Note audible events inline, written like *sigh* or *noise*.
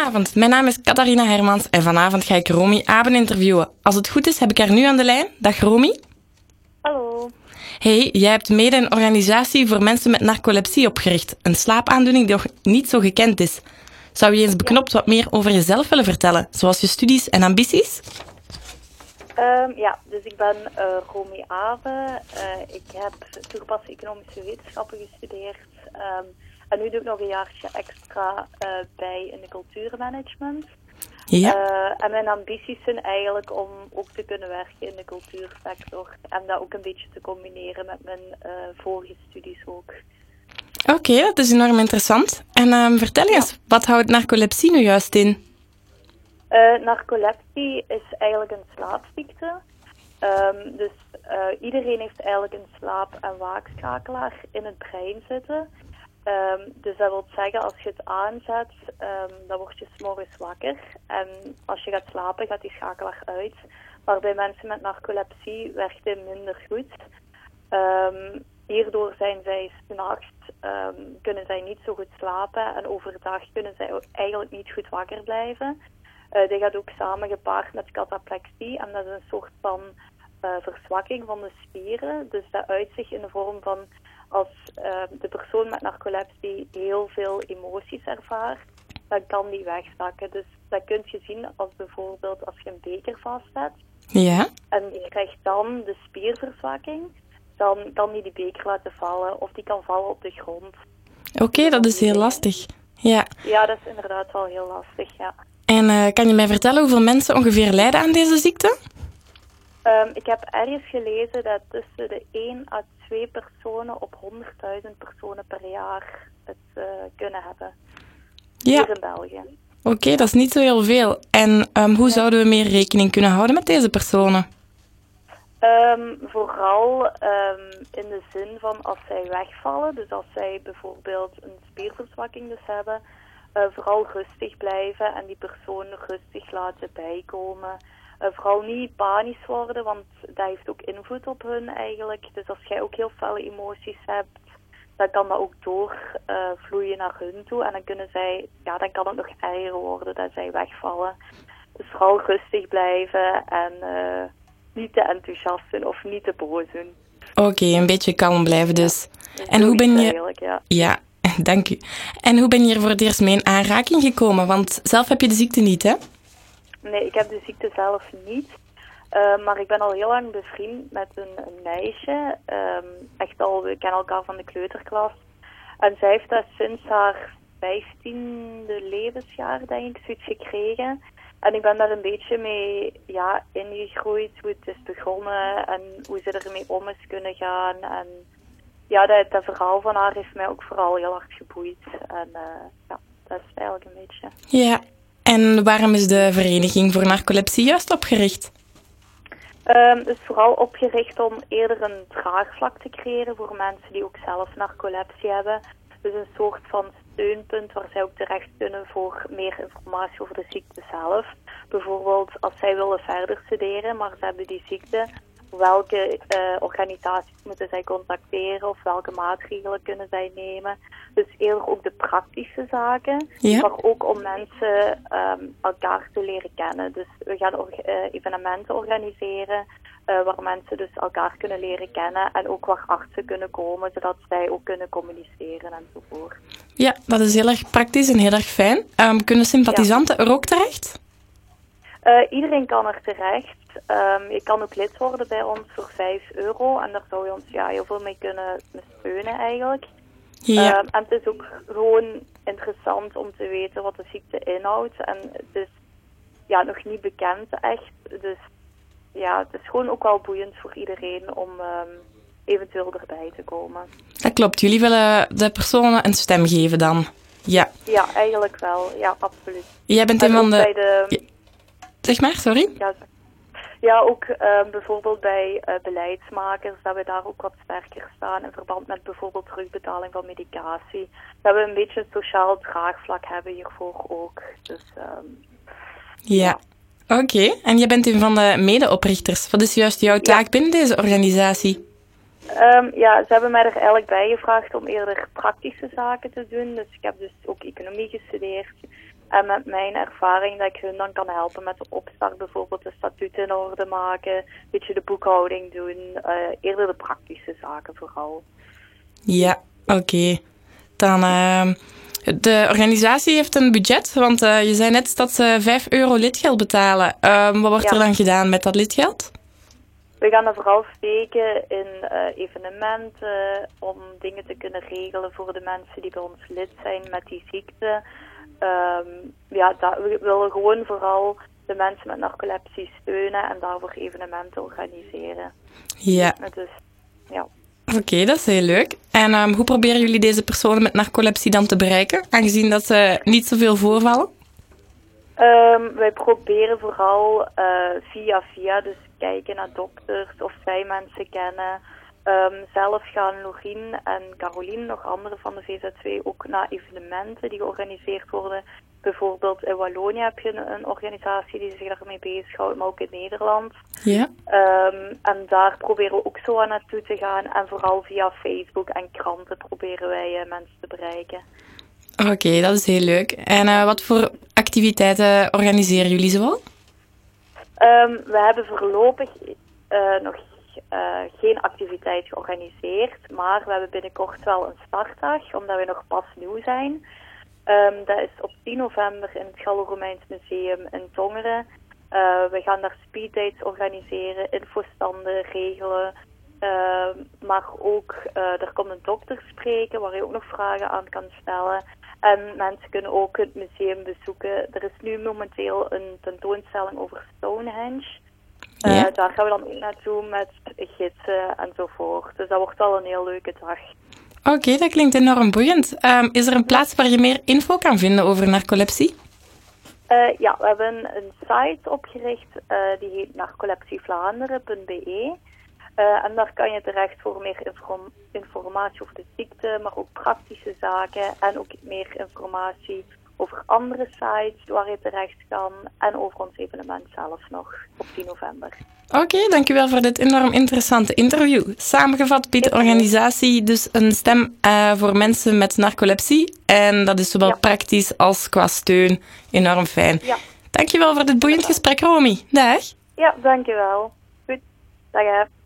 Goedenavond, mijn naam is Catharina Hermans en vanavond ga ik Romy Aben interviewen. Als het goed is, heb ik haar nu aan de lijn. Dag Romy. Hallo. Hey, jij hebt mede een organisatie voor mensen met narcolepsie opgericht. Een slaapaandoening die nog niet zo gekend is. Zou je eens beknopt wat meer over jezelf willen vertellen, zoals je studies en ambities? Um, ja, dus ik ben uh, Romy Abe. Uh, ik heb toegepaste economische wetenschappen gestudeerd. Um, en nu doe ik nog een jaartje extra uh, bij in de cultuurmanagement. Ja. en mijn ambities zijn eigenlijk om ook te kunnen werken in de cultuursector. En dat ook een beetje te combineren met mijn vorige studies ook. Oké, okay, dat is enorm interessant. En um, vertel eens, wat houdt narcolepsie nu juist in? Uh, narcolepsie is eigenlijk een slaapziekte. Um, dus uh, iedereen heeft eigenlijk een slaap- en waakschakelaar in het brein zitten. Um, dus dat wil zeggen, als je het aanzet, um, dan word je s'morgens wakker. En als je gaat slapen, gaat die schakelaar uit. Maar bij mensen met narcolepsie werkt die minder goed. hierdoor zijn zij s'nachts, kunnen zij niet zo goed slapen. En overdag kunnen zij eigenlijk niet goed wakker blijven. Uh, die gaat ook samen gepaard met cataplexie en dat is een soort van uh, verzwakking van de spieren. Dus dat uit zich in de vorm van als uh, de persoon met narcolepsie heel veel emoties ervaart, dan kan die wegzakken. Dus dat kun je zien als bijvoorbeeld als je een beker vastzet. Ja. En je krijgt dan de spierverzwakking, dan kan die de beker laten vallen of die kan vallen op de grond. Oké, okay, dat is heel lastig. Ja. ja, dat is inderdaad wel heel lastig, ja. En uh, kan je mij vertellen hoeveel mensen ongeveer lijden aan deze ziekte? Um, ik heb ergens gelezen dat tussen de 1 à 2 personen op 100.000 personen per jaar het uh, kunnen hebben. Ja. Hier in België. Oké, okay, dat is niet zo heel veel. En um, hoe ja. zouden we meer rekening kunnen houden met deze personen? Um, vooral in de zin van als zij wegvallen, dus als zij bijvoorbeeld een spierverzwakking dus hebben, uh, vooral rustig blijven en die persoon rustig laten bijkomen. Uh, vooral niet panisch worden, want dat heeft ook invloed op hun eigenlijk. Dus als jij ook heel felle emoties hebt, dan kan dat ook doorvloeien uh, naar hun toe. En dan kunnen zij, ja, dan kan het nog erger worden dat zij wegvallen. Dus vooral rustig blijven en niet te enthousiast zijn of niet te boos doen. Oké, okay, een beetje kalm blijven dus. Ja, en hoe ben je... Ja. ja, *laughs* Dank u. En hoe ben je er voor het eerst mee in aanraking gekomen? Want zelf heb je de ziekte niet, hè? Nee, ik heb de ziekte zelf niet. Uh, maar ik ben al heel lang bevriend met een, meisje. Um, echt al, we kennen elkaar van de kleuterklas. En zij heeft dat sinds haar vijftiende levensjaar, denk ik, zoiets gekregen. En ik ben daar een beetje mee ja, ingegroeid, hoe het is begonnen en hoe ze ermee om is kunnen gaan. En ja, dat, verhaal van haar heeft mij ook vooral heel hard geboeid. En uh, ja, dat is eigenlijk een beetje. Ja, en waarom is de Vereniging voor Narcolepsie juist opgericht? Um, het is vooral opgericht om eerder een draagvlak te creëren voor mensen die ook zelf narcolepsie hebben. Dus een soort van steunpunt waar zij ook terecht kunnen voor meer informatie over de ziekte zelf. Bijvoorbeeld als zij willen verder studeren, maar ze hebben die ziekte, welke uh, organisaties moeten zij contacteren of welke maatregelen kunnen zij nemen. Dus eerder ook de praktische zaken, ja. maar ook om mensen um, elkaar te leren kennen. Dus we gaan uh, evenementen organiseren uh, waar mensen dus elkaar kunnen leren kennen en ook waar artsen kunnen komen, zodat zij ook kunnen communiceren enzovoort. Ja, dat is heel erg praktisch en heel erg fijn. Um, kunnen sympathisanten ja. er ook terecht? Uh, iedereen kan er terecht. Um, je kan ook lid worden bij ons voor 5 euro en daar zou je ons ja, heel veel mee kunnen steunen eigenlijk. Ja. Um, en het is ook gewoon interessant om te weten wat de ziekte inhoudt. En het is ja, nog niet bekend echt. Dus ja, het is gewoon ook wel boeiend voor iedereen om um, eventueel erbij te komen. Dat klopt. Jullie willen de personen een stem geven dan? Ja. Ja, eigenlijk wel. Ja, absoluut. Jij bent en een van de... Bij de... Ja. Zeg maar, sorry. Ja, ja, ook uh, bijvoorbeeld bij uh, beleidsmakers, dat we daar ook wat sterker staan in verband met bijvoorbeeld terugbetaling van medicatie. Dat we een beetje een sociaal draagvlak hebben hiervoor ook. Dus, um, ja. ja. Oké, okay. en je bent een van de medeoprichters. Wat is juist jouw taak ja. binnen deze organisatie? Um, ja, ze hebben mij er eigenlijk bij gevraagd om eerder praktische zaken te doen. Dus ik heb dus ook economie gestudeerd. En met mijn ervaring dat ik hun dan kan helpen met de opstart, bijvoorbeeld de statuten in orde maken, een beetje de boekhouding doen, uh, eerder de praktische zaken vooral. Ja, oké. Dan, uh, de organisatie heeft een budget, want uh, je zei net dat ze 5 euro lidgeld betalen. Uh, wat wordt Ja. er dan gedaan met dat lidgeld? We gaan er vooral steken in eh, evenementen om dingen te kunnen regelen voor de mensen die bij ons lid zijn met die ziekte. Ehm, ja, dat, we willen gewoon vooral de mensen met narcolepsie steunen en daarvoor evenementen organiseren. Ja, Dus ja. oké, dat is heel leuk. En um, hoe proberen jullie deze personen met narcolepsie dan te bereiken, aangezien dat ze niet zoveel voorvallen? Um, wij proberen vooral uh, via via, dus kijken naar dokters of zij mensen kennen. Um, zelf gaan Lorien en Caroline, nog andere van de VZW, ook naar evenementen die georganiseerd worden. Bijvoorbeeld in Wallonië heb je een, een organisatie die zich daarmee bezighoudt, maar ook in Nederland. Ja. Um, en daar proberen we ook zo aan naartoe te gaan. En vooral via Facebook en kranten proberen wij uh, mensen te bereiken. Oké, okay, dat is heel leuk. En uh, wat voor activiteiten organiseren jullie zoal? Um, we hebben voorlopig uh, nog geen activiteit georganiseerd, maar we hebben binnenkort wel een startdag, omdat we nog pas nieuw zijn. Um, dat is op 10 november in het Gallo-Romeins Museum in Tongeren. Uh, we gaan daar speeddates organiseren, infostanden regelen, uh, maar ook uh, er komt een dokter spreken waar je ook nog vragen aan kan stellen. En mensen kunnen ook het museum bezoeken. Er is nu momenteel een tentoonstelling over Stonehenge. Uh, ja. Daar gaan we dan ook naartoe met gidsen enzovoort. Dus dat wordt al een heel leuke dag. Oké, okay, dat klinkt enorm boeiend. Um, is er een plaats waar je meer info kan vinden over narcolepsie? Uh, ja, we hebben een site opgericht uh, die heet narcolepsievlaanderen.be. Uh, en daar kan je terecht voor meer inform informatie over de ziekte, maar ook praktische zaken en ook meer informatie over andere sites waar je terecht kan en over ons evenement zelf nog op 10 november. Oké, okay, dankjewel voor dit enorm interessante interview. Samengevat biedt de organisatie dus een stem uh, voor mensen met narcolepsie en dat is zowel ja. praktisch als qua steun enorm fijn. Ja. Dankjewel voor dit boeiend gesprek, Romy. Dag. Ja, dankjewel. Goed. Dag. Hè.